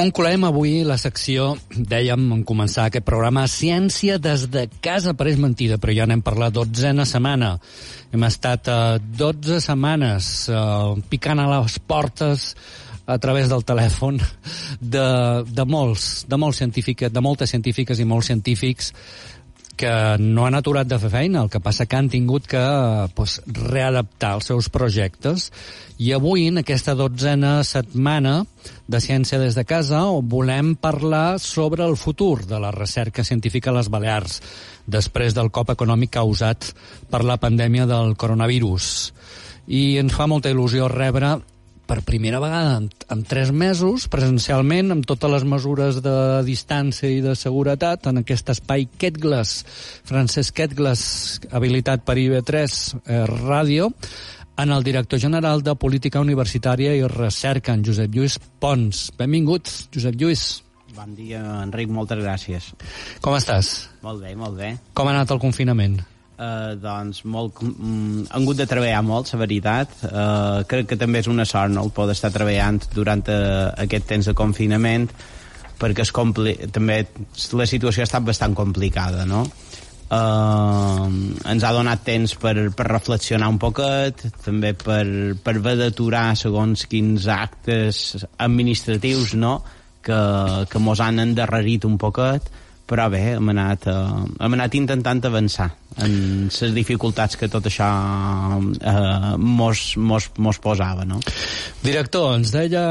Concloem avui la secció, dèiem en començar aquest programa, Ciència des de casa pareix mentida, però ja n'hem parlat dotzena setmana. Hem estat uh, 12 setmanes uh, picant a les portes a través del telèfon de, de molts, de molts científiques, de moltes científiques i molts científics que no han aturat de fer feina, el que passa que han tingut que pues, readaptar els seus projectes i avui, en aquesta dotzena setmana de Ciència des de casa, volem parlar sobre el futur de la recerca científica a les Balears després del cop econòmic causat per la pandèmia del coronavirus. I ens fa molta il·lusió rebre per primera vegada en, en tres mesos, presencialment, amb totes les mesures de distància i de seguretat, en aquest espai Ketglas, Francesc Ketglas, habilitat per IB3 eh, Ràdio, en el director general de Política Universitària i Recerca, en Josep Lluís Pons. Benvingut, Josep Lluís. Bon dia, Enric, moltes gràcies. Com estàs? Molt bé, molt bé. Com ha anat el confinament? Uh, doncs molt, mm, han hagut de treballar molt, la veritat. Uh, crec que també és una sort no, el poder estar treballant durant uh, aquest temps de confinament perquè es compli també la situació ha estat bastant complicada, no? Uh, ens ha donat temps per, per reflexionar un poquet, també per, per haver d'aturar segons quins actes administratius no? que, que mos han endarrerit un poquet, però bé, hem anat, uh, hem anat intentant avançar en les dificultats que tot això uh, mos, mos, mos posava, no? Director, ens deia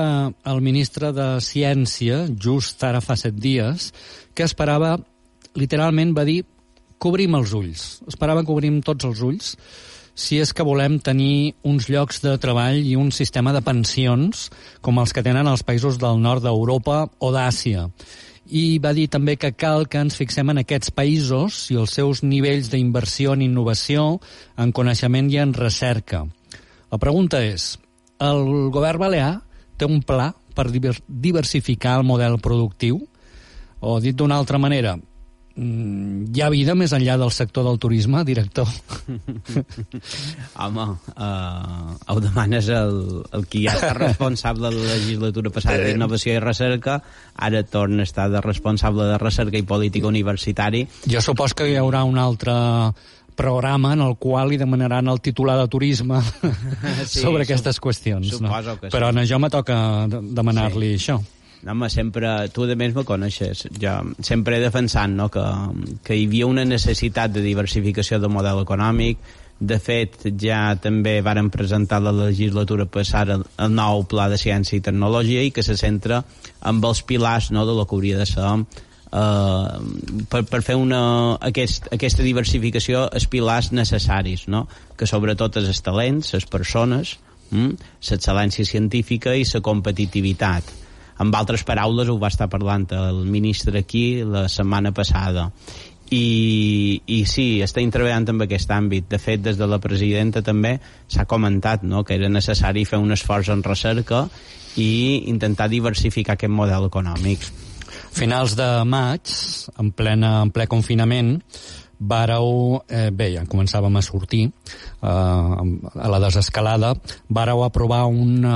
el ministre de Ciència, just ara fa set dies, que esperava, literalment va dir, cobrim els ulls. Esperava que obrim tots els ulls si és que volem tenir uns llocs de treball i un sistema de pensions com els que tenen els països del nord d'Europa o d'Àsia i va dir també que cal que ens fixem en aquests països i els seus nivells d'inversió en innovació, en coneixement i en recerca. La pregunta és, el govern balear té un pla per diversificar el model productiu? O dit d'una altra manera, hi ha vida més enllà del sector del turisme, director? Home, uh, ho demanes el, el qui ja està responsable de la legislatura passada d'innovació i recerca, ara torna a estar de responsable de recerca i política universitari. Jo supos que hi haurà un altre programa en el qual li demanaran el titular de turisme sí, sobre aquestes qüestions. no? que Però sí. a jo me toca demanar-li sí. això. Home, sempre, tu de més me coneixes. Jo sempre he defensat no, que, que hi havia una necessitat de diversificació del model econòmic. De fet, ja també varen presentar la legislatura passada el nou pla de ciència i tecnologia i que se centra amb els pilars no, de lo que hauria de ser Uh, per, per fer una, aquest, aquesta diversificació els pilars necessaris, no? que sobretot els talents, les persones, mm, l'excel·lència científica i la competitivitat amb altres paraules ho va estar parlant el ministre aquí la setmana passada i, i sí, estem treballant en aquest àmbit. De fet, des de la presidenta també s'ha comentat no?, que era necessari fer un esforç en recerca i intentar diversificar aquest model econòmic. Finals de maig, en, plena, en ple confinament, vàreu, eh, bé, ja començàvem a sortir eh, a la desescalada, vàreu aprovar un,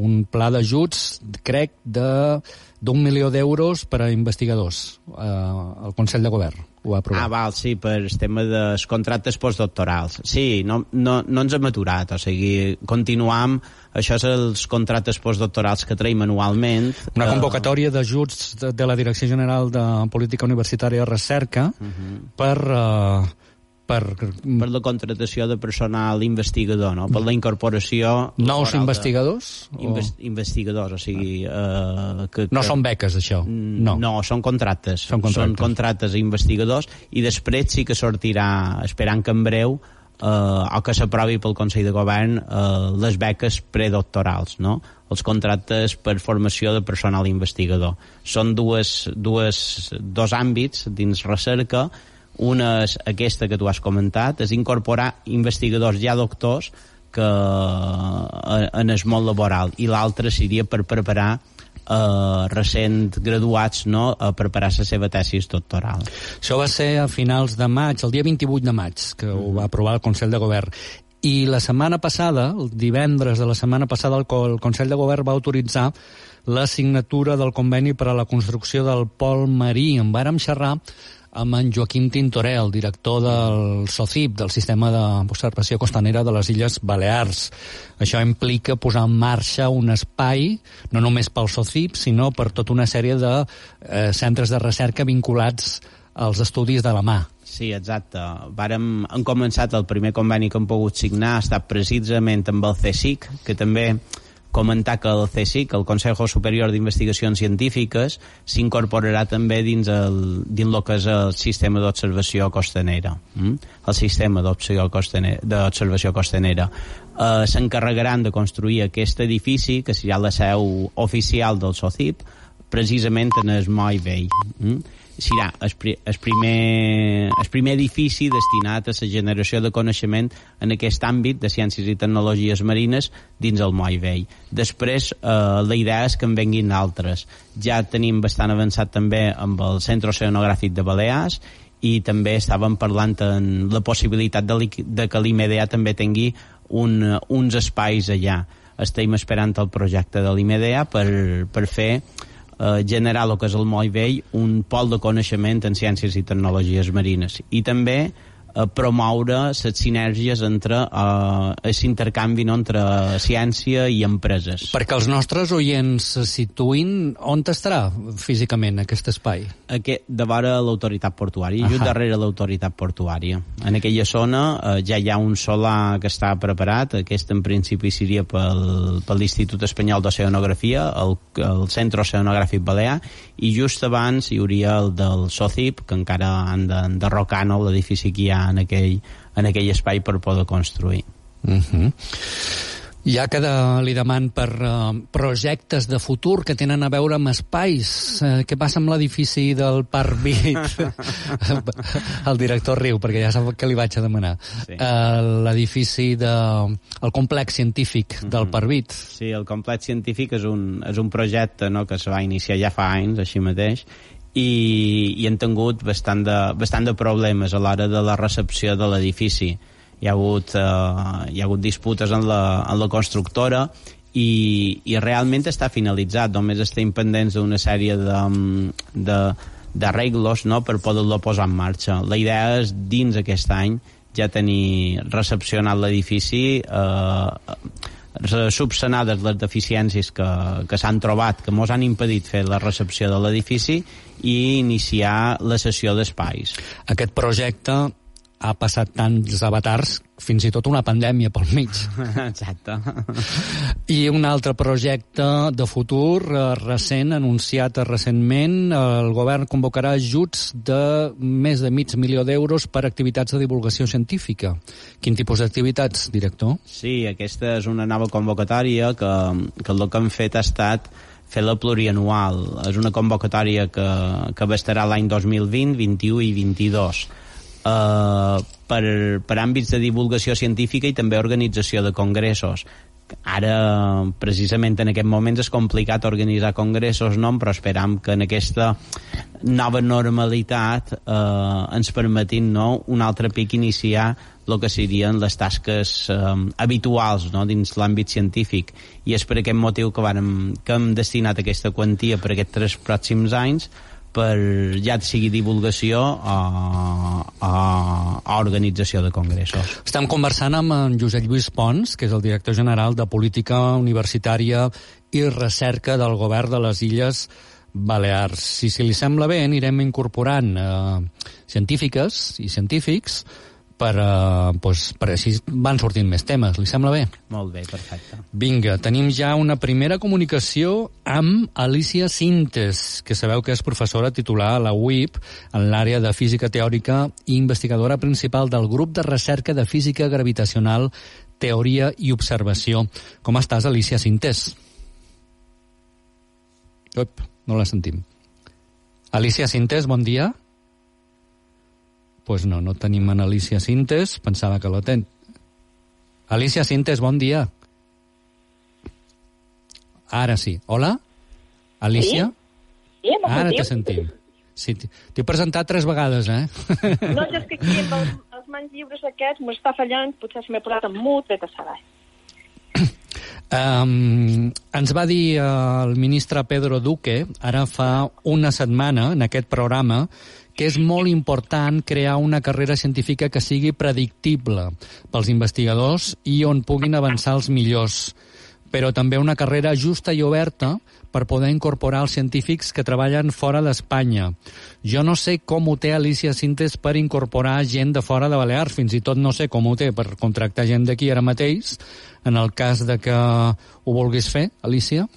un pla d'ajuts, crec, d'un milió d'euros per a investigadors eh, al Consell de Govern ho ha aprovat. Ah, val, sí, per el tema dels contractes postdoctorals. Sí, no, no, no ens hem aturat, o sigui, continuam, això és els contractes postdoctorals que traiem anualment. Una eh, convocatòria d'ajuts de, de la Direcció General de Política Universitària i Recerca uh. -huh. per... Eh, per... Per la contratació de personal investigador, no? Per la incorporació... Nous investigadors? De... Inves... O... Investigadors, o sigui... Uh, que, que... No són beques, això? Mm, no. No, són contractes. Són contractes. Són contractes investigadors i després sí que sortirà, esperant que en breu, eh, o que s'aprovi pel Consell de Govern eh, les beques predoctorals, no? els contractes per formació de personal investigador. Són dues, dues, dos àmbits dins recerca una és aquesta que tu has comentat, és incorporar investigadors ja doctors que eh, en el món laboral i l'altra seria per preparar eh, recent graduats no, a preparar la seva tesis doctoral. Això va ser a finals de maig, el dia 28 de maig, que mm. ho va aprovar el Consell de Govern. I la setmana passada, el divendres de la setmana passada, el, el Consell de Govern va autoritzar la signatura del conveni per a la construcció del pol marí. En vàrem xerrar amb en Joaquim Tintoré, el director del SOCIP, del Sistema d'Observació Costanera de les Illes Balears. Això implica posar en marxa un espai, no només pel SOCIP, sinó per tota una sèrie de eh, centres de recerca vinculats als estudis de la mà. Sí, exacte. Vàrem, hem començat el primer conveni que hem pogut signar, ha estat precisament amb el CSIC, que també comentar que el CSIC, el Consejo Superior d'Investigacions Científiques, s'incorporarà també dins el, dins el que és el sistema d'observació costanera, mm? el sistema d'observació costanera. Eh, S'encarregaran de construir aquest edifici, que serà la seu oficial del SOCIP, precisament en el Moll Vell. Mm? Serà el, el, primer, el primer edifici destinat a la generació de coneixement en aquest àmbit de ciències i tecnologies marines dins el Moll Vell. Després, eh, la idea és que en venguin altres. Ja tenim bastant avançat també amb el Centre Oceanogràfic de Balears i també estàvem parlant en la possibilitat de, de que l'IMEDEA també tingui un, uns espais allà. Estem esperant el projecte de l'IMEDEA per, per fer eh, generar el que és el Moll Vell un pol de coneixement en ciències i tecnologies marines. I també eh, promoure les sinergies entre eh, l'intercanvi no, entre ciència i empreses. Perquè els nostres oients se situïn on estarà físicament aquest espai? Aquest, de vora l'autoritat portuària, just darrere l'autoritat portuària. En aquella zona eh, ja hi ha un solar que està preparat, aquest en principi seria pel, per l'Institut Espanyol d'Oceanografia, el, el Centre Oceanogràfic Balear, i just abans hi hauria el del SOCIP, que encara han d'enderrocar no, l'edifici que hi ha en aquell, en aquell espai per poder construir. Uh mhm. -huh. Ja que de, li deman per uh, projectes de futur que tenen a veure amb espais. Uh, què passa amb l'edifici del Parc Vit? el director riu, perquè ja sap que li vaig a demanar. Sí. Uh, l'edifici de... el complex científic del mhm. Parc Vit. Sí, el complex científic és un, és un projecte no, que es va iniciar ja fa anys, així mateix, i, i han tingut bastant de, bastant de problemes a l'hora de la recepció de l'edifici. Hi ha hagut, eh, hi ha hagut disputes en la, en la constructora i, i realment està finalitzat, només estem pendents d'una sèrie de, de, d'arreglos no, per poder-lo posar en marxa. La idea és, dins aquest any, ja tenir recepcionat l'edifici eh, subsanades les deficiències que, que s'han trobat, que ens han impedit fer la recepció de l'edifici i iniciar la sessió d'espais. Aquest projecte ha passat tants avatars, fins i tot una pandèmia pel mig. Exacte. I un altre projecte de futur eh, recent, anunciat recentment, el govern convocarà ajuts de més de mig milió d'euros per activitats de divulgació científica. Quin tipus d'activitats, director? Sí, aquesta és una nova convocatòria que, que el que han fet ha estat fer la plurianual. És una convocatòria que, que abastarà l'any 2020, 21 i 22 eh, per, per àmbits de divulgació científica i també organització de congressos ara precisament en aquest moments és complicat organitzar congressos no? però esperam que en aquesta nova normalitat eh, ens permetin no? un altre pic iniciar el que serien les tasques eh, habituals no? dins l'àmbit científic i és per aquest motiu que, vàrem, que hem destinat aquesta quantia per aquests tres pròxims anys per ja sigui divulgació o, o, o organització de congressos. Estem conversant amb en Josep Lluís Pons, que és el director general de Política Universitària i Recerca del Govern de les Illes Balears. I si li sembla bé, anirem incorporant eh, científiques i científics per, uh, pues, per així van sortint més temes. Li sembla bé? Molt bé, perfecte. Vinga, tenim ja una primera comunicació amb Alicia Sintes, que sabeu que és professora titular a la UIP en l'àrea de física teòrica i investigadora principal del grup de recerca de física gravitacional, teoria i observació. Com estàs, Alicia Sintes? Up, no la sentim. Alicia Sintes, bon dia pues no, no tenim en Alicia Sintes, pensava que la ten. Alicia Sintes, bon dia. Ara sí. Hola? Alicia? Sí, sí Ara te sentim. Sí, T'he presentat tres vegades, eh? No, és que aquí els, els mans lliures aquests m'està fallant, potser se m'he posat en mut, vet a saber. Um, ens va dir uh, el ministre Pedro Duque, ara fa una setmana, en aquest programa, que és molt important crear una carrera científica que sigui predictible pels investigadors i on puguin avançar els millors però també una carrera justa i oberta per poder incorporar els científics que treballen fora d'Espanya. Jo no sé com ho té Alicia Sintes per incorporar gent de fora de Balears, fins i tot no sé com ho té per contractar gent d'aquí ara mateix, en el cas de que ho vulguis fer, Alicia.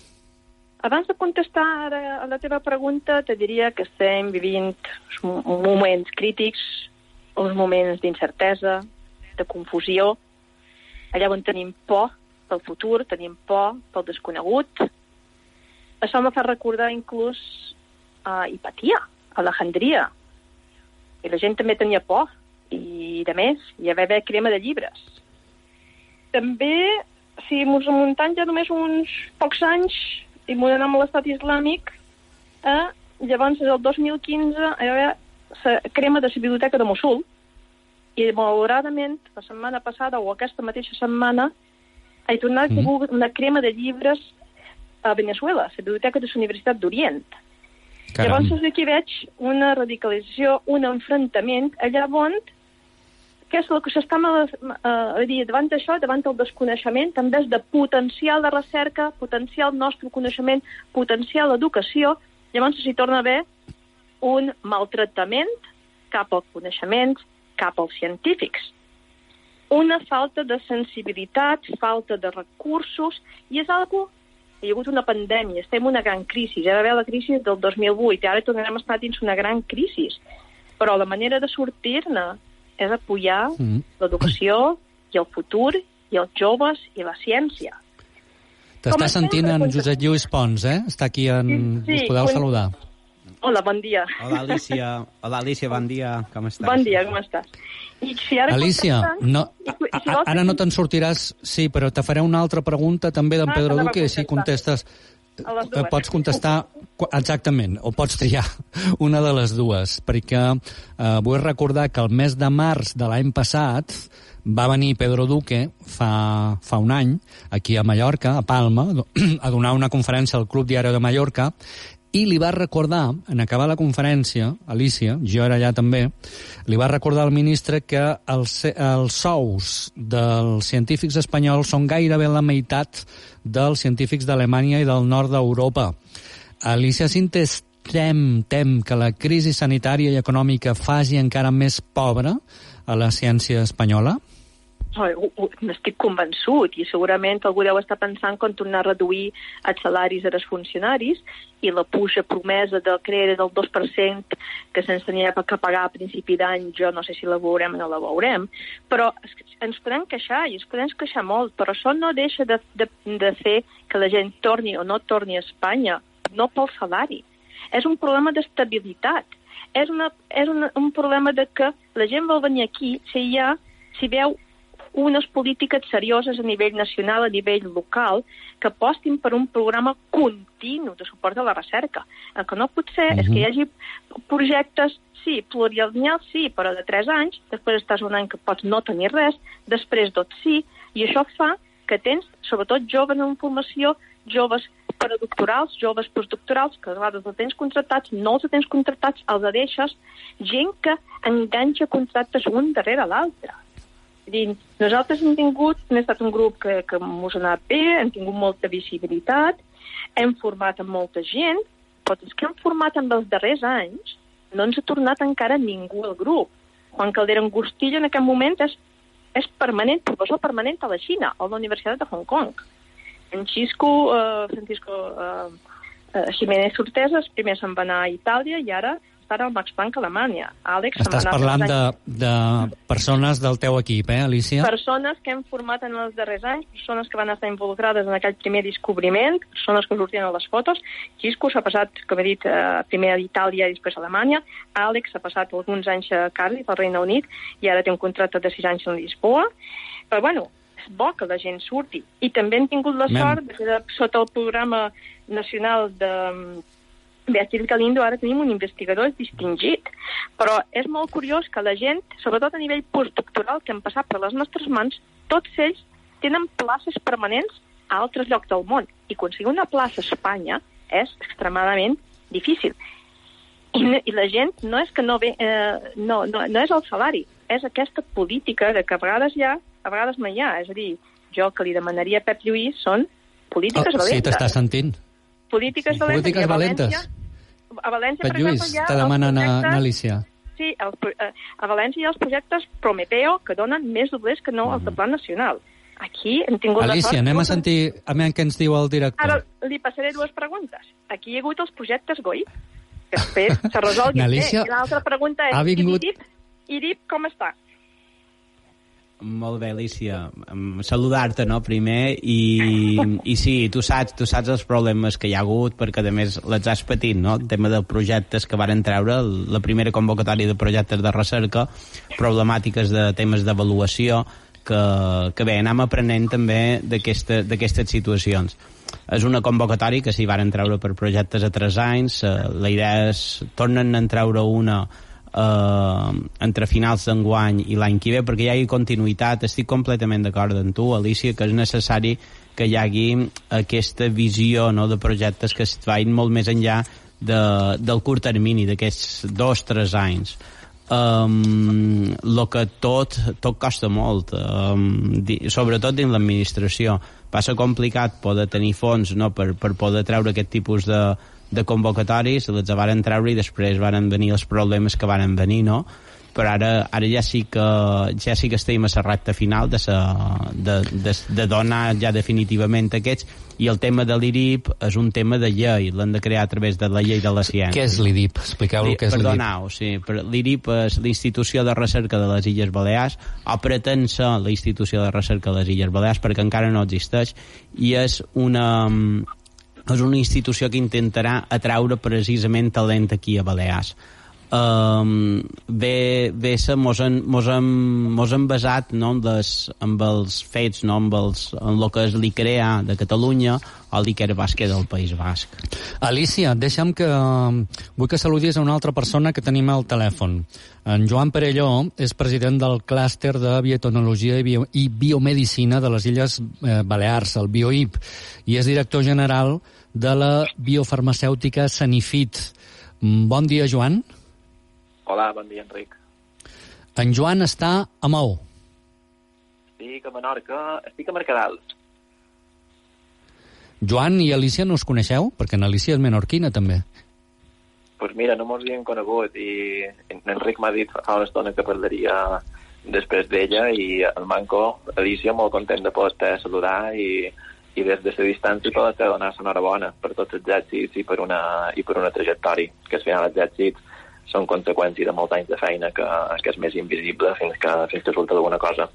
Abans de contestar ara a la teva pregunta, te diria que estem vivint moments crítics, uns moments d'incertesa, de confusió, allà on tenim por pel futur, tenim por pel desconegut. Això me fa recordar inclús a uh, Hipatia, a Alejandria. I la gent també tenia por. I, de més, hi va haver crema de llibres. També, si ens remuntem ja només uns pocs anys i m'ho anem a l'estat islàmic, eh, llavors, el 2015, hi va haver la crema de la biblioteca de Mosul, i malauradament, la setmana passada o aquesta mateixa setmana, he tornat mm una crema de llibres a Venezuela, a la biblioteca de la Universitat d'Orient. Llavors aquí veig una radicalització, un enfrontament allà on que és el que s'està a dir, davant d'això, davant del desconeixement, també és de potencial de recerca, potencial nostre coneixement, potencial educació, llavors s'hi torna a haver un maltractament cap als coneixements, cap als científics. Una falta de sensibilitat, falta de recursos, i és algo hi ha hagut una pandèmia, estem en una gran crisi, ja va haver la crisi del 2008, i ara tornarem a estar dins una gran crisi. Però la manera de sortir-ne és apoyar mm -hmm. l'educació i el futur i els joves i la ciència. T'està sentint en Josep Lluís Pons, eh? Està aquí en... Sí, sí, Us podeu quan... saludar. Hola, bon dia. Hola, Alicia. Hola, Alicia, bon dia. Com estàs? Bon dia, com estàs? I si ara Alicia, no, a, a, ara no te'n sortiràs, sí, però te faré una altra pregunta també d'en ah, Pedro Duque, si contestes... Eh, pots contestar exactament, o pots triar una de les dues, perquè eh, vull recordar que el mes de març de l'any passat va venir Pedro Duque fa, fa un any aquí a Mallorca, a Palma, a donar una conferència al Club Diari de Mallorca i li va recordar, en acabar la conferència, Alicia, jo era allà també, li va recordar al ministre que els, els sous dels científics espanyols són gairebé la meitat dels científics d'Alemanya i del nord d'Europa. Alicia Sintes tem, tem que la crisi sanitària i econòmica faci encara més pobra a la ciència espanyola? N'estic convençut i segurament algú deu estar pensant com tornar a reduir els salaris dels funcionaris i la puja promesa del creure del 2% que se'ns tenia que pagar a principi d'any, jo no sé si la veurem o no la veurem, però ens podem queixar i ens podem queixar molt, però això no deixa de, de, de fer que la gent torni o no torni a Espanya, no pel salari. És un problema d'estabilitat. És, una, és una, un problema de que la gent vol venir aquí si hi ha si veu unes polítiques serioses a nivell nacional, a nivell local, que apostin per un programa continu de suport a la recerca. El que no pot ser uh -huh. és que hi hagi projectes, sí, plurialineals, sí, però de 3 anys, després estàs un any que pots no tenir res, després tot sí, i això fa que tens, sobretot joves en formació, joves predoctorals, joves postdoctorals, que a vegades els tens contractats, no els tens contractats, els deixes, gent que enganxa contractes un darrere l'altre dir, nosaltres hem tingut, hem estat un grup que, que ens ha anat bé, hem tingut molta visibilitat, hem format amb molta gent, però els que hem format en els darrers anys no ens ha tornat encara ningú al grup. Juan Caldera Angustillo en aquest moment és, és permanent, professor permanent a la Xina, a la Universitat de Hong Kong. En Xisco, uh, Francisco uh, uh, Jiménez Sorteses, primer se'n va anar a Itàlia i ara ara al Max Planck Alemanya. Àlex, Estàs parlant de, de persones del teu equip, eh, Alicia? Persones que hem format en els darrers anys, persones que van estar involucrades en aquell primer descobriment, persones que sortien a les fotos. Quisco s'ha passat, com he dit, eh, primer a Itàlia i després a Alemanya. Àlex s'ha passat alguns anys a Cardiff, al Regne Unit, i ara té un contracte de sis anys en Lisboa. Però, bueno, és bo que la gent surti. I també hem tingut la Mem. sort de que sota el programa nacional de Beatriz Galindo ara tenim un investigador distingit, però és molt curiós que la gent, sobretot a nivell postdoctoral que han passat per les nostres mans, tots ells tenen places permanents a altres llocs del món. I aconseguir una plaça a Espanya és extremadament difícil. I, i la gent no és que no ve, eh, no, no, no és el salari, és aquesta política de que a vegades hi ha, a vegades no hi ha. És a dir, jo que li demanaria a Pep Lluís són polítiques oh, valentes. Sí, t'està sentint. Polítiques sí. valentes. Polítiques a valentes. València, a València, per Lluís, exemple, hi ha te demanen a, projectes... a Alicia. Sí, el, eh, a València hi ha els projectes Prometeo que donen més doblers que no els de Plan Nacional. Aquí hem tingut Alicia, la sort... anem a sentir a veure què ens diu el director. Ara li passaré dues preguntes. Aquí hi ha hagut els projectes GOI, que després se resolgui bé. Alicia I l'altra pregunta és, ha vingut- IRIP, IRIP com està? Molt bé, Alicia. Saludar-te, no?, primer, i, i sí, tu saps, tu saps els problemes que hi ha hagut, perquè a més les has patit, no?, el tema de projectes que varen treure, la primera convocatòria de projectes de recerca, problemàtiques de temes d'avaluació, que, que bé, anem aprenent també d'aquestes situacions. És una convocatòria que s'hi varen treure per projectes a 3 anys, eh, la idea és, tornen a treure una eh, entre finals d'enguany i l'any que ve, perquè hi hagi continuïtat. Estic completament d'acord amb tu, Alicia, que és necessari que hi hagi aquesta visió no, de projectes que es vagin molt més enllà de, del curt termini, d'aquests dos, tres anys. Um, lo que tot, tot costa molt, um, di, sobretot dins l'administració. Passa complicat poder tenir fons no, per, per poder treure aquest tipus de, de convocatoris, les varen treure i després varen venir els problemes que varen venir, no? però ara, ara ja sí que ja sí que estem a la recta final de, sa, de, de, de donar ja definitivament aquests i el tema de l'IRIP és un tema de llei, l'han de crear a través de la llei de la ciència. Què és l'IDIP? Expliqueu-lo què és. Perdoneu, sí, l'IRIP és l'Institució de Recerca de les Illes Balears, o pretén ser la Institució de Recerca de les Illes Balears, perquè encara no existeix, i és una, és una institució que intentarà atraure precisament talent aquí a Balears. Um, bé, bé se mos han, mos han, mos han basat no, amb, les, amb els fets, no, amb, els, amb el que és l'ICREA de Catalunya o l'ICRE Bàsquet del País Basc. Alicia, deixa'm que... Vull que saludis a una altra persona que tenim al telèfon. En Joan Perelló és president del clúster de Biotonologia i, Bio, i Biomedicina de les Illes eh, Balears, el BioIP, i és director general de la biofarmacèutica Sanifit. Mm, Bon dia, Joan. Hola, bon dia, Enric. En Joan està a Maó. Estic a Menorca, estic a Mercadal. Joan i Alicia no us coneixeu? Perquè en Alicia és menorquina, també. Doncs pues mira, no mos havíem conegut i en Enric m'ha dit fa una estona que parlaria després d'ella i el Manco, Alicia, molt content de poder saludar i, i des de la distància poder donar l'enhorabona per tots els èxits i per una, i per una trajectòria, que al final els èxits són conseqüència de molts anys de feina que, que és més invisible fins que, fins que surt alguna cosa.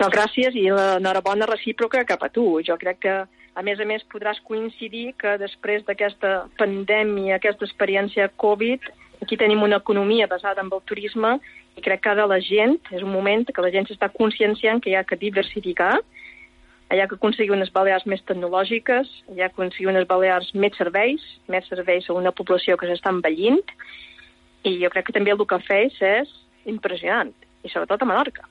No, gràcies i l'enhorabona recíproca cap a tu. Jo crec que, a més a més, podràs coincidir que després d'aquesta pandèmia, aquesta experiència Covid, aquí tenim una economia basada en el turisme i crec que ara la gent, és un moment que la gent s'està conscienciant que hi ha que diversificar, ha que aconseguir unes balears més tecnològiques, que aconseguir unes balears més serveis, més serveis a una població que s'està envellint, i jo crec que també el que fes és impressionant, i sobretot a Menorca.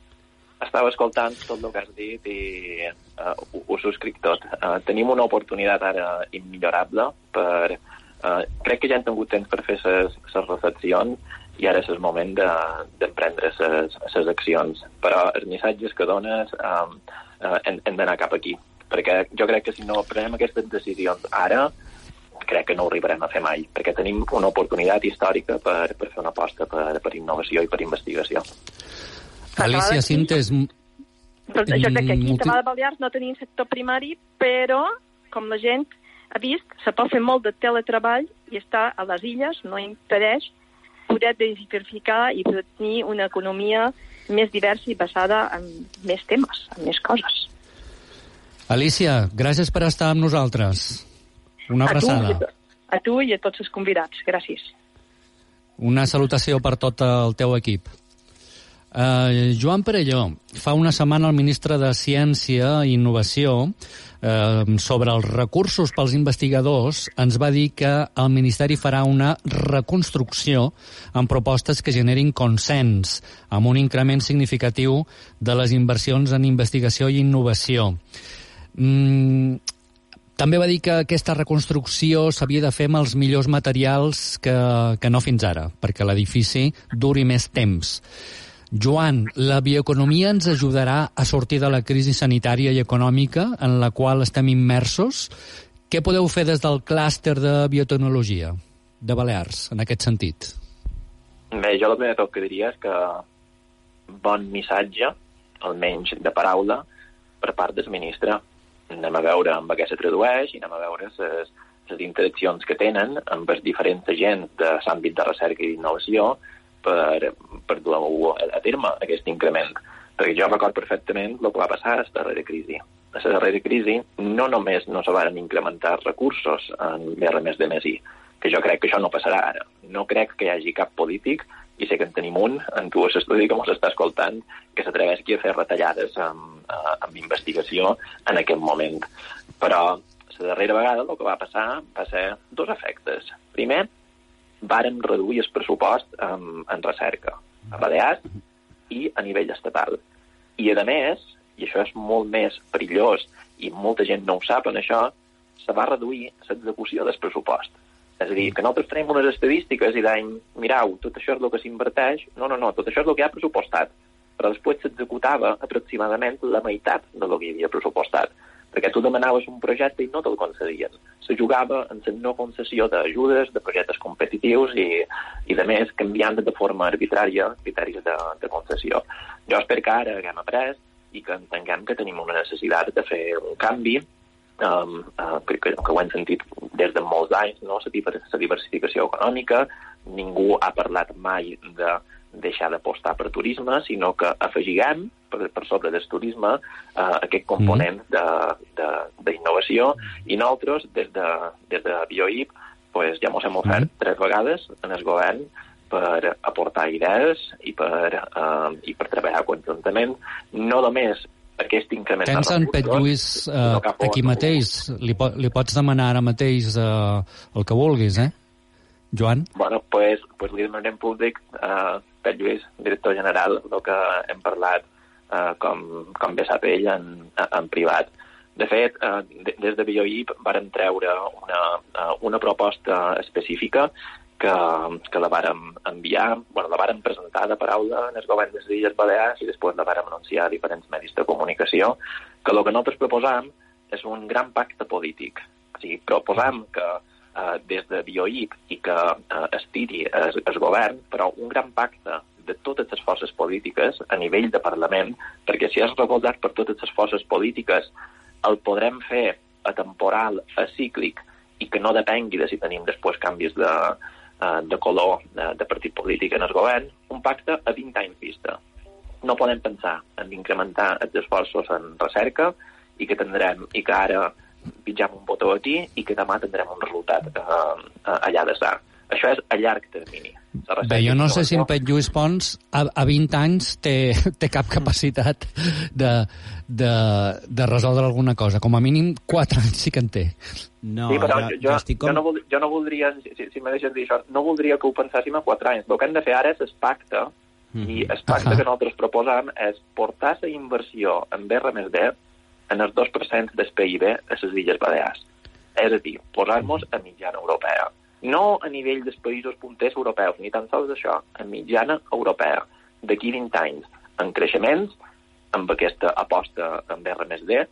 Estava escoltant tot el que has dit i uh, ho, ho subscric tot. Uh, tenim una oportunitat ara immillorable per... Uh, crec que ja hem tingut temps per fer les reflexions i ara és el moment d'emprendre de, les accions. Però els missatges que dones um, uh, hem, hem d'anar cap aquí. Perquè jo crec que si no prenem aquestes decisions ara, crec que no ho arribarem a fer mai, perquè tenim una oportunitat històrica per, per fer una aposta per, per innovació i per investigació. Alicia Sintes... Doncs jo crec que aquí a Tabà de Balears no tenim sector primari, però, com la gent ha vist, se pot fer molt de teletreball i estar a les illes no impedeix poder diversificar i poder tenir una economia més diversa i basada en més temes, en més coses. Alicia, gràcies per estar amb nosaltres. Una abraçada. A tu, a tu i a tots els convidats. Gràcies. Una salutació per tot el teu equip. Uh, Joan Perelló, fa una setmana el ministre de Ciència i Innovació uh, sobre els recursos pels investigadors ens va dir que el Ministeri farà una reconstrucció amb propostes que generin consens, amb un increment significatiu de les inversions en investigació i innovació. Mm, també va dir que aquesta reconstrucció s'havia de fer amb els millors materials que, que no fins ara, perquè l'edifici duri més temps. Joan, la bioeconomia ens ajudarà a sortir de la crisi sanitària i econòmica en la qual estem immersos? Què podeu fer des del clúster de biotecnologia de Balears, en aquest sentit? Bé, jo el primer tot que diria és que bon missatge, almenys de paraula, per part del ministre. Anem a veure amb què se tradueix i anem a veure les, les interaccions que tenen amb els diferents agents de l'àmbit de recerca i d'innovació per, per dur a terme aquest increment. Perquè jo record perfectament el que va passar a la darrera crisi. A la darrera crisi no només no se van incrementar recursos en més de més I, que jo crec que això no passarà ara. No crec que hi hagi cap polític i sé que en tenim un, en tu estudi que ens està escoltant, que s'atreveixi a fer retallades amb, amb investigació en aquest moment. Però la darrera vegada el que va passar va ser dos efectes. Primer, vàrem reduir el pressupost en, en recerca a Balears i a nivell estatal. I, a més, i això és molt més perillós i molta gent no ho sap en això, se va reduir l'execució del pressupost. És a dir, que nosaltres tenim unes estadístiques i deim, mirau, tot això és el que s'inverteix. No, no, no, tot això és el que ha pressupostat. Però després s'executava aproximadament la meitat de lo que hi havia pressupostat. Perquè tu demanaves un projecte i no te'l concedien. Se jugava en la no concessió d'ajudes, de projectes competitius i, i de més, canviant de forma arbitrària criteris de, de concessió. Jo espero que ara haguem après i que entenguem que tenim una necessitat de fer un canvi um, uh, que, que, ho hem sentit des de molts anys, no? la diversificació econòmica, ningú ha parlat mai de deixar d'apostar per turisme, sinó que afegiguem per, per sobre del turisme uh, aquest component mm. d'innovació i nosaltres, des de, des de BioIP, pues, ja ens hem ofert mm. tres vegades en el govern per aportar idees i per, uh, i per treballar conjuntament, no només aquest increment Tens en Pet Lluís eh, aquí mateix, li, po li pots demanar ara mateix eh, el que vulguis, eh? Joan? Bueno, pues, pues li demanem públic a eh, Pet Lluís, director general, el que hem parlat eh, com, com bé sap ell en, en privat. De fet, eh, des de BioIP varen treure una, uh, una proposta específica que, que la vàrem enviar, bueno, la vàrem presentar de paraula en el govern de les Illes Balears i després la vàrem anunciar a diferents medis de comunicació, que el que nosaltres proposam és un gran pacte polític. O sigui, proposam que eh, des de BioIP i que eh, es tiri el, el govern, però un gran pacte de totes les forces polítiques a nivell de Parlament, perquè si és recolzat per totes les forces polítiques el podrem fer atemporal, acíclic, i que no depengui de si tenim després canvis de, Eh, de color de, de partit polític en el govern, un pacte a 20 anys vista. No podem pensar en incrementar els esforços en recerca i que tindrem i que ara pitjam un botó aquí i que demà tindrem un resultat eh, allà d'estar. Això és a llarg termini. Bé, jo no sé si en Pet Lluís Pons a, a 20 anys té, té cap capacitat de, de, de resoldre alguna cosa. Com a mínim 4 anys sí que en té. No, sí, però jo, jo, jo, estic com... jo, no, voldria, jo no voldria, si, si me deixes dir això, no voldria que ho penséssim a 4 anys. El que hem de fer ara és el pacte, mm -hmm. i el pacte -huh. que nosaltres proposam és portar la inversió en B més D en els 2% del PIB a les Illes Balears. És a dir, posar-nos a mitjana europea no a nivell dels països punters europeus, ni tan sols això, en mitjana europea, d'aquí 20 anys, en creixements, amb aquesta aposta en R+D,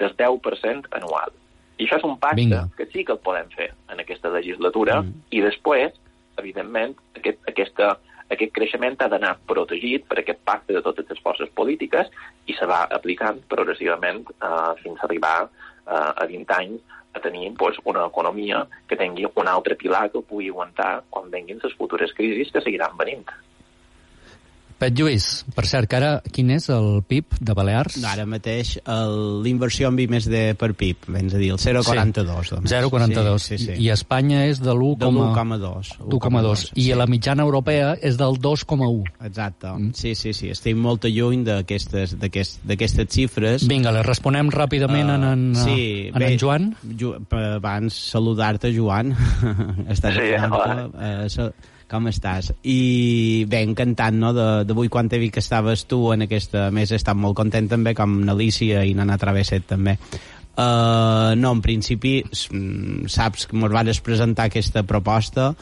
del 10% anual. I això és un pacte Vinga. que sí que el podem fer en aquesta legislatura, mm. i després, evidentment, aquest, aquesta, aquest creixement ha d'anar protegit per aquest pacte de totes les forces polítiques i se va aplicant progressivament uh, fins a arribar uh, a 20 anys a tenir pues, una economia que tingui un altre pilar que pugui aguantar quan venguin les futures crisis que seguiran venint. Pet Lluís, per cert, que ara quin és el PIB de Balears? Ara mateix l'inversió en més de per PIB, vens a dir, el 0,42. Sí, 0,42. Sí, sí, sí. I Espanya és de l'1,2. 1,2. I sí. la mitjana europea és del 2,1. Exacte. Mm. Sí, sí, sí. Estic molt lluny d'aquestes aquest, xifres. Vinga, les responem ràpidament uh, en, en, sí, en, bé, en Joan. Ju, abans saludar-te, Joan. Estàs sí, hola. Uh, com estàs? I bé, encantat, no?, d'avui quan t'he vist que estaves tu en aquesta mesa, he estat molt content també, com n'Alicia i Nana Travesset també. Uh, no, en principi mm, saps que ens vas presentar aquesta proposta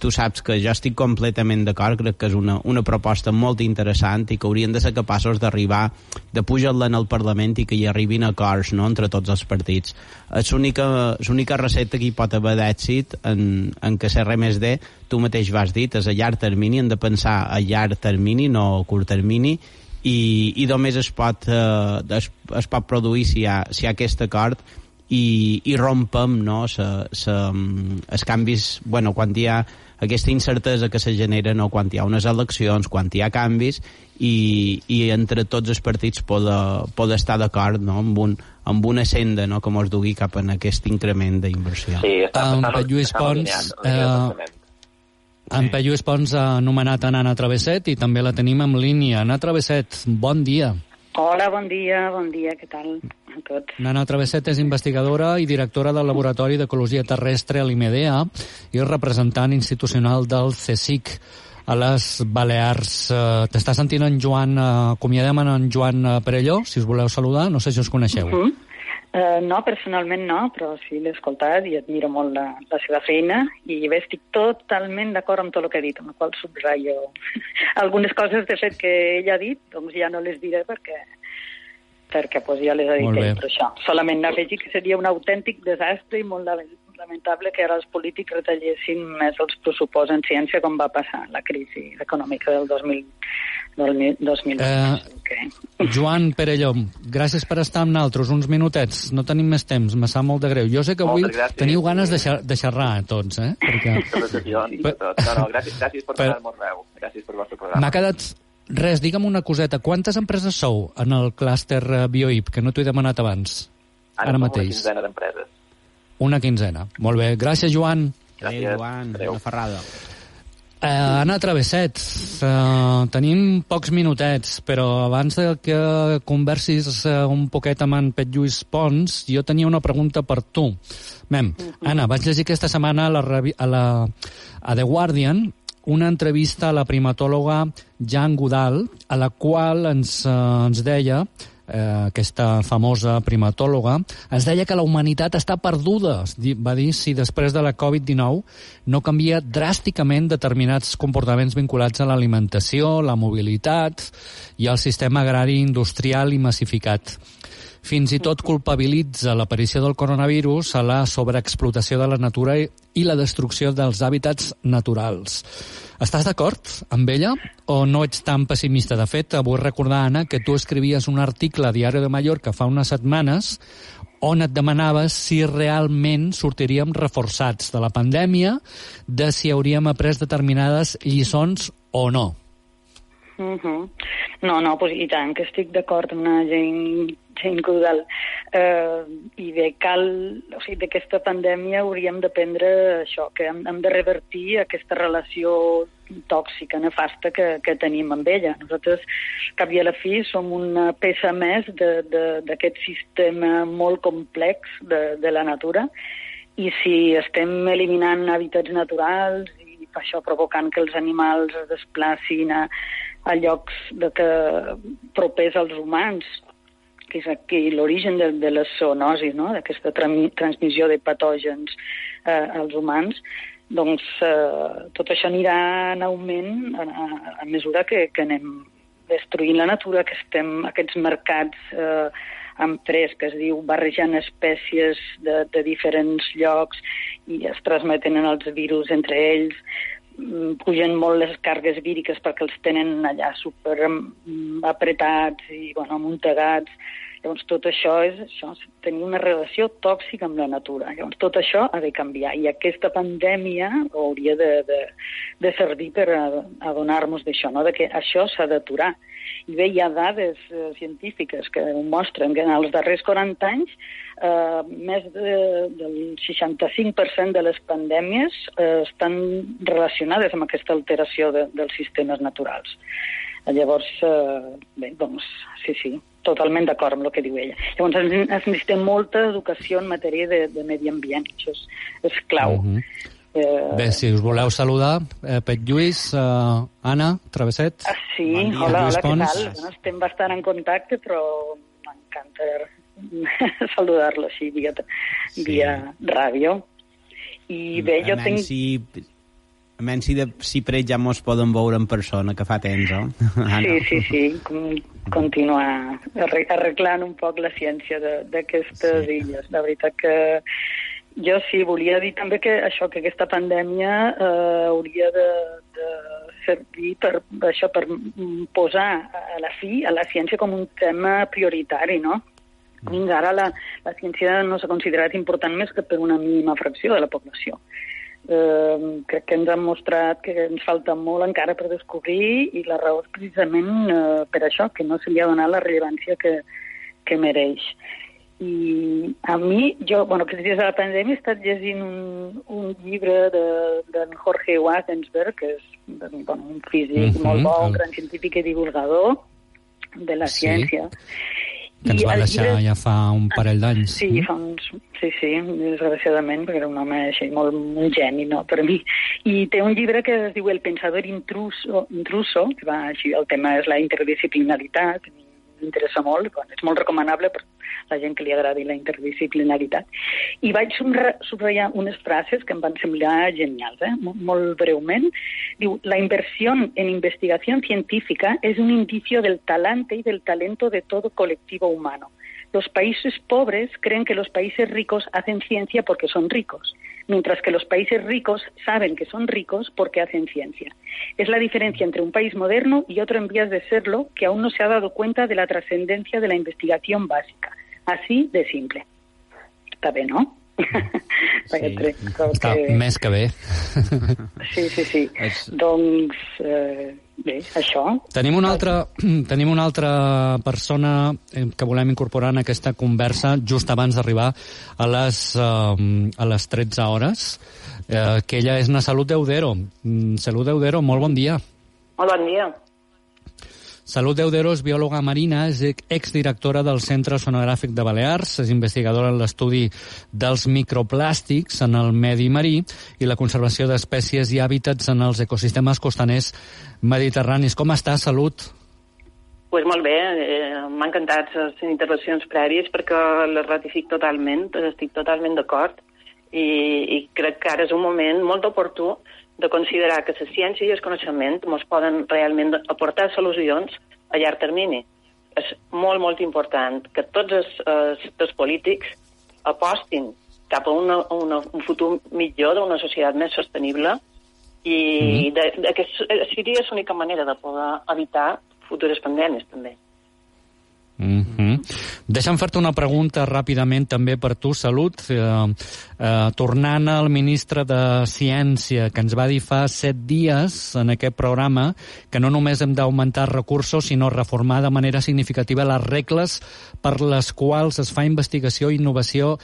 tu saps que jo estic completament d'acord, crec que és una, una proposta molt interessant i que haurien de ser capaços d'arribar, de pujar-la en el Parlament i que hi arribin acords no, entre tots els partits. És l'única recepta que hi pot haver d'èxit en, en que ser més de, tu mateix vas dit, és a llarg termini, hem de pensar a llarg termini, no a curt termini, i, i només es pot, eh, es, es pot produir si hi ha, si hi ha aquest acord i, i rompem no, sa, sa, els canvis, bueno, quan hi ha aquesta incertesa que se genera no, quan hi ha unes eleccions, quan hi ha canvis i, i entre tots els partits poden poder estar d'acord no, amb, un, amb una senda no, que ens dugui cap en aquest increment d'inversió. Sí, està, um, està, Lluís està Pons, eh, en sí. Lluís Pons ha anomenat Anna Travesset i també la tenim en línia. Anna Travesset, bon dia. Hola, bon dia, bon dia, què tal a tots? Nana Travesset és investigadora i directora del Laboratori d'Ecologia Terrestre a l'IMEDEA i representant institucional del CSIC a les Balears. Uh, T'està sentint en Joan, uh, acomiadem en Joan Perelló, si us voleu saludar, no sé si us coneixeu. Uh -huh. Uh, no, personalment no, però sí l'he escoltat i admiro molt la, la seva feina i bé, estic totalment d'acord amb tot el que ha dit, amb el qual subratllo algunes coses, de fet, que ell ha dit, doncs ja no les diré perquè perquè pues, ja les ha dit ell, però això. Solament afegir que seria un autèntic desastre i molt lamentable que ara els polítics retallessin més els pressuposts en ciència com va passar la crisi econòmica del 2000, del 2000. Eh, okay. Joan Perelló, gràcies per estar amb nosaltres uns minutets. No tenim més temps, me sap molt de greu. Jo sé que avui teniu ganes de, xer de xerrar tots, eh? Perquè... No, no, gràcies, gràcies per donar-me veu. Gràcies per vostre programa. M'ha quedat Res, digue'm una coseta. Quantes empreses sou en el clúster eh, BioIP, que no t'ho he demanat abans? Ara, Ara mateix. una quinzena d'empreses. Una quinzena. Molt bé. Gràcies, Joan. Gràcies, Adéu, Joan. Adéu. Una ferrada. Eh, Anna Travesset, eh, tenim pocs minutets, però abans de que conversis eh, un poquet amb en Pet Lluís Pons, jo tenia una pregunta per tu. Mem, uh -huh. Anna, vaig llegir aquesta setmana a, la, a, la, a The Guardian una entrevista a la primatòloga Jan Goudal, a la qual ens, eh, ens deia eh, aquesta famosa primatòloga, ens deia que la humanitat està perduda, va dir, si després de la Covid-19 no canvia dràsticament determinats comportaments vinculats a l'alimentació, la mobilitat i el sistema agrari industrial i massificat. Fins i tot culpabilitza l'aparició del coronavirus a la sobreexplotació de la natura i la destrucció dels hàbitats naturals. Estàs d'acord amb ella o no ets tan pessimista? De fet, vull recordar, Anna, que tu escrivies un article a Diari de Mallorca fa unes setmanes on et demanaves si realment sortiríem reforçats de la pandèmia, de si hauríem après determinades lliçons o no. Uh -huh. No, no, pues, i tant, que estic d'acord amb una gent, gent caudal. Eh, I bé, cal, o sigui, d'aquesta pandèmia hauríem d'aprendre això, que hem, hem de revertir aquesta relació tòxica, nefasta que, que tenim amb ella. Nosaltres, cap i a la fi, som una peça més d'aquest sistema molt complex de, de la natura i si estem eliminant hàbitats naturals i això provocant que els animals es desplacin a, a llocs de que propers als humans, que és aquí l'origen de, de la zoonosi, no? d'aquesta tra transmissió de patògens eh, als humans, doncs eh, tot això anirà en augment a, a, a mesura que, que anem destruint la natura, que estem aquests mercats eh, amb tres, que es diu barrejant espècies de, de diferents llocs i es transmeten els virus entre ells, pugen molt les cargues víriques perquè els tenen allà super mm, apretats i bueno, amuntegats. Llavors, tot això és això, tenir una relació tòxica amb la natura. Llavors, tot això ha de canviar. I aquesta pandèmia hauria de, de, de servir per adonar-nos d'això, no? de que això s'ha d'aturar. I bé, hi ha dades eh, científiques que ho mostren que en els darrers 40 anys eh, més de, del 65% de les pandèmies eh, estan relacionades amb aquesta alteració de, dels sistemes naturals. Llavors, eh, bé, doncs, sí, sí, totalment d'acord amb el que diu ella. Llavors, es necessita molta educació en matèria de, de medi ambient, això és, és clau. Uh mhm. -huh. Eh... Bé, si us voleu saludar, eh, Pet Lluís, eh, Anna, Travesset. Ah, sí, bon dia, hola, Lluís hola, Pons. què tal? Bueno, estem bastant en contacte, però m'encanta saludar-lo així via, sí. via ràdio. I bé, jo tinc... Si, a menys si, de, si per ja mos poden veure en persona, que fa temps, oh? Ah, sí, no. sí, sí, continuar arreglant un poc la ciència d'aquestes sí. illes. La veritat que jo sí, volia dir també que això, que aquesta pandèmia eh, hauria de, de servir per, això, per posar a la fi a la ciència com un tema prioritari, no? Fins ara la, la ciència no s'ha considerat important més que per una mínima fracció de la població eh, crec que ens han mostrat que ens falta molt encara per descobrir i la raó és precisament eh, per això, que no se li ha donat la rellevància que, que mereix. I a mi, jo, bueno, aquests dies de la pandèmia he estat llegint un, un llibre d'en de, Jorge Wagensberg, que és bueno, un físic mm -hmm. molt bo, un gran científic i divulgador de la sí. ciència que ens I va deixar llibre... ja fa un parell d'anys. Sí, mm? fa uns... sí, sí, desgraciadament, perquè era un home així, molt, molt geni, no?, per mi. I té un llibre que es diu El pensador intruso, intruso que va així, el tema és la interdisciplinaritat, m'interessa molt, és molt recomanable per la gent que li agradi la interdisciplinaritat. I vaig subratllar unes frases que em van semblar genials, eh? molt breument. Diu, la inversió en investigació científica és un indicio del talante y del talento de todo colectivo humano. Los países pobres creen que los países ricos hacen ciencia porque son ricos, mientras que los países ricos saben que son ricos porque hacen ciencia. Es la diferencia entre un país moderno y otro en vías de serlo que aún no se ha dado cuenta de la trascendencia de la investigación básica. Así de simple. Està bé, no? Sí, està que... més que bé. Sí, sí, sí. És... Doncs, eh, bé, això. Tenim una, altra, tenim una altra persona eh, que volem incorporar en aquesta conversa just abans d'arribar a, les, uh, a les 13 hores, eh, que ella és na Salut Deudero. Mm, Salut Deudero, molt bon dia. Molt bon dia. Salut Deudero és biòloga marina, és exdirectora del Centre Sonogràfic de Balears, és investigadora en l'estudi dels microplàstics en el medi marí i la conservació d'espècies i hàbitats en els ecosistemes costaners mediterranis. Com està, Salut? Pues molt bé, eh, m'ha encantat les intervencions prèvies perquè les ratific totalment, estic totalment d'acord i, i crec que ara és un moment molt oportú de considerar que la ciència i el coneixement ens poden realment aportar solucions a llarg termini. És molt, molt important que tots els, els, els polítics apostin cap a una, una, un futur millor d'una societat més sostenible i mm -hmm. de, de, que seria l'única manera de poder evitar futures pandèmies, també. Deixa'm fer-te una pregunta ràpidament també per tu, Salut. Eh, eh, tornant al ministre de Ciència, que ens va dir fa set dies en aquest programa que no només hem d'augmentar recursos, sinó reformar de manera significativa les regles per les quals es fa investigació i innovació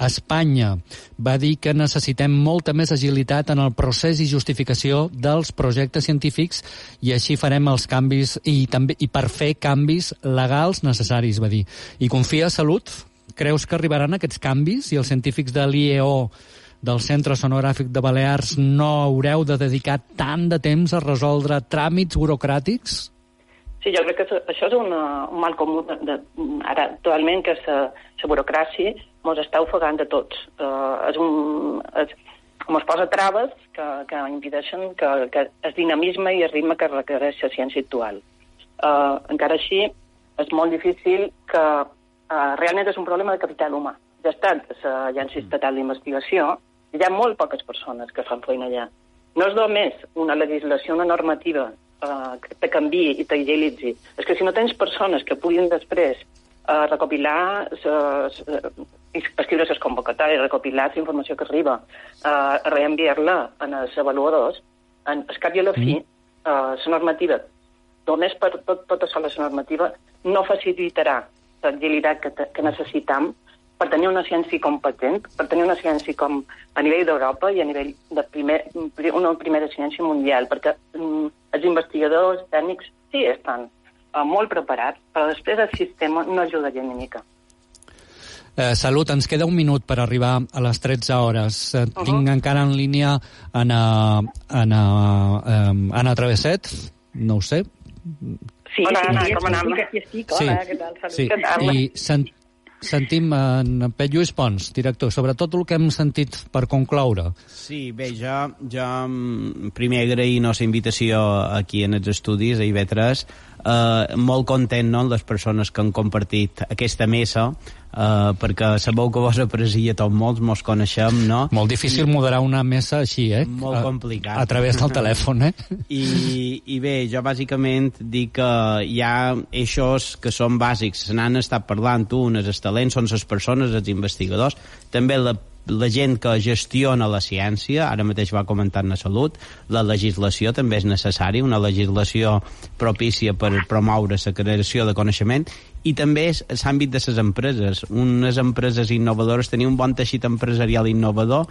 Espanya va dir que necessitem molta més agilitat en el procés i justificació dels projectes científics i així farem els canvis i també i per fer canvis legals necessaris, va dir. I confia Salut? Creus que arribaran aquests canvis i els científics de l'IEO del Centre Sonogràfic de Balears no haureu de dedicar tant de temps a resoldre tràmits burocràtics? Sí, jo crec que això és una, un mal comú de, de, ara actualment, que la burocràcia ens està ofegant a tots. Uh, és un, és, com es posa traves que, que impedeixen que, que el dinamisme i el ritme que requereix la ciència actual. Uh, encara així, és molt difícil que uh, realment és un problema de capital humà. Ja està l'Agència Estatal d'Investigació, hi ha molt poques persones que fan feina allà. No és només una legislació, una normativa uh, que te canvi i t'agilitzi. És que si no tens persones que puguin després uh, recopilar escriure les convocatòries, recopilar la informació que arriba, eh, reenviar-la als avaluadors, en, al cap i a la fi, mm. eh, la normativa, només per tot, tota sola la normativa, no facilitarà l'agilitat que, que necessitam per tenir una ciència competent, per tenir una ciència com a nivell d'Europa i a nivell de primer, una primera ciència mundial, perquè mm, els investigadors tècnics sí estan eh, molt preparats, però després el sistema no ajuda gens ni mica. Eh, Salut, ens queda un minut per arribar a les 13 hores. Eh, uh -huh. Tinc encara en línia Anna, Anna, eh, Anna Travesset, no ho sé. Sí, Hola, Anna, com anem? Aquí estic, hola, sí, què tal? Salut. Sí. Què tal? I sent, sentim en Pet Lluís Pons, director, sobretot el que hem sentit per concloure. Sí, bé, jo, jo mm, primer agrair la invitació aquí en els estudis, a IB3, eh, molt content no, les persones que han compartit aquesta mesa, eh, perquè sabeu que vos aprecia tots molts, mos coneixem, no? Molt difícil I... moderar una mesa així, eh? Molt complicat. A, a través del telèfon, eh? I, I bé, jo bàsicament dic que hi ha eixos que són bàsics, se n'han estat parlant un, els talents, són les persones, els investigadors, també la la gent que gestiona la ciència, ara mateix va comentar la salut, la legislació també és necessària, una legislació propícia per promoure la creació de coneixement i també és l'àmbit de les empreses. Unes empreses innovadores, tenir un bon teixit empresarial innovador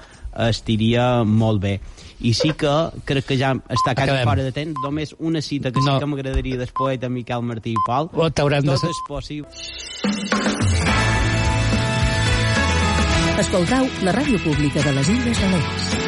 estiria molt bé. I sí que crec que ja està quasi Acabem. fora de temps, només una cita que no. sí que m'agradaria després de Miquel Martí i Pol. Oh, Tot de... és possible. Escoltau la ràdio pública de les Illes Balears.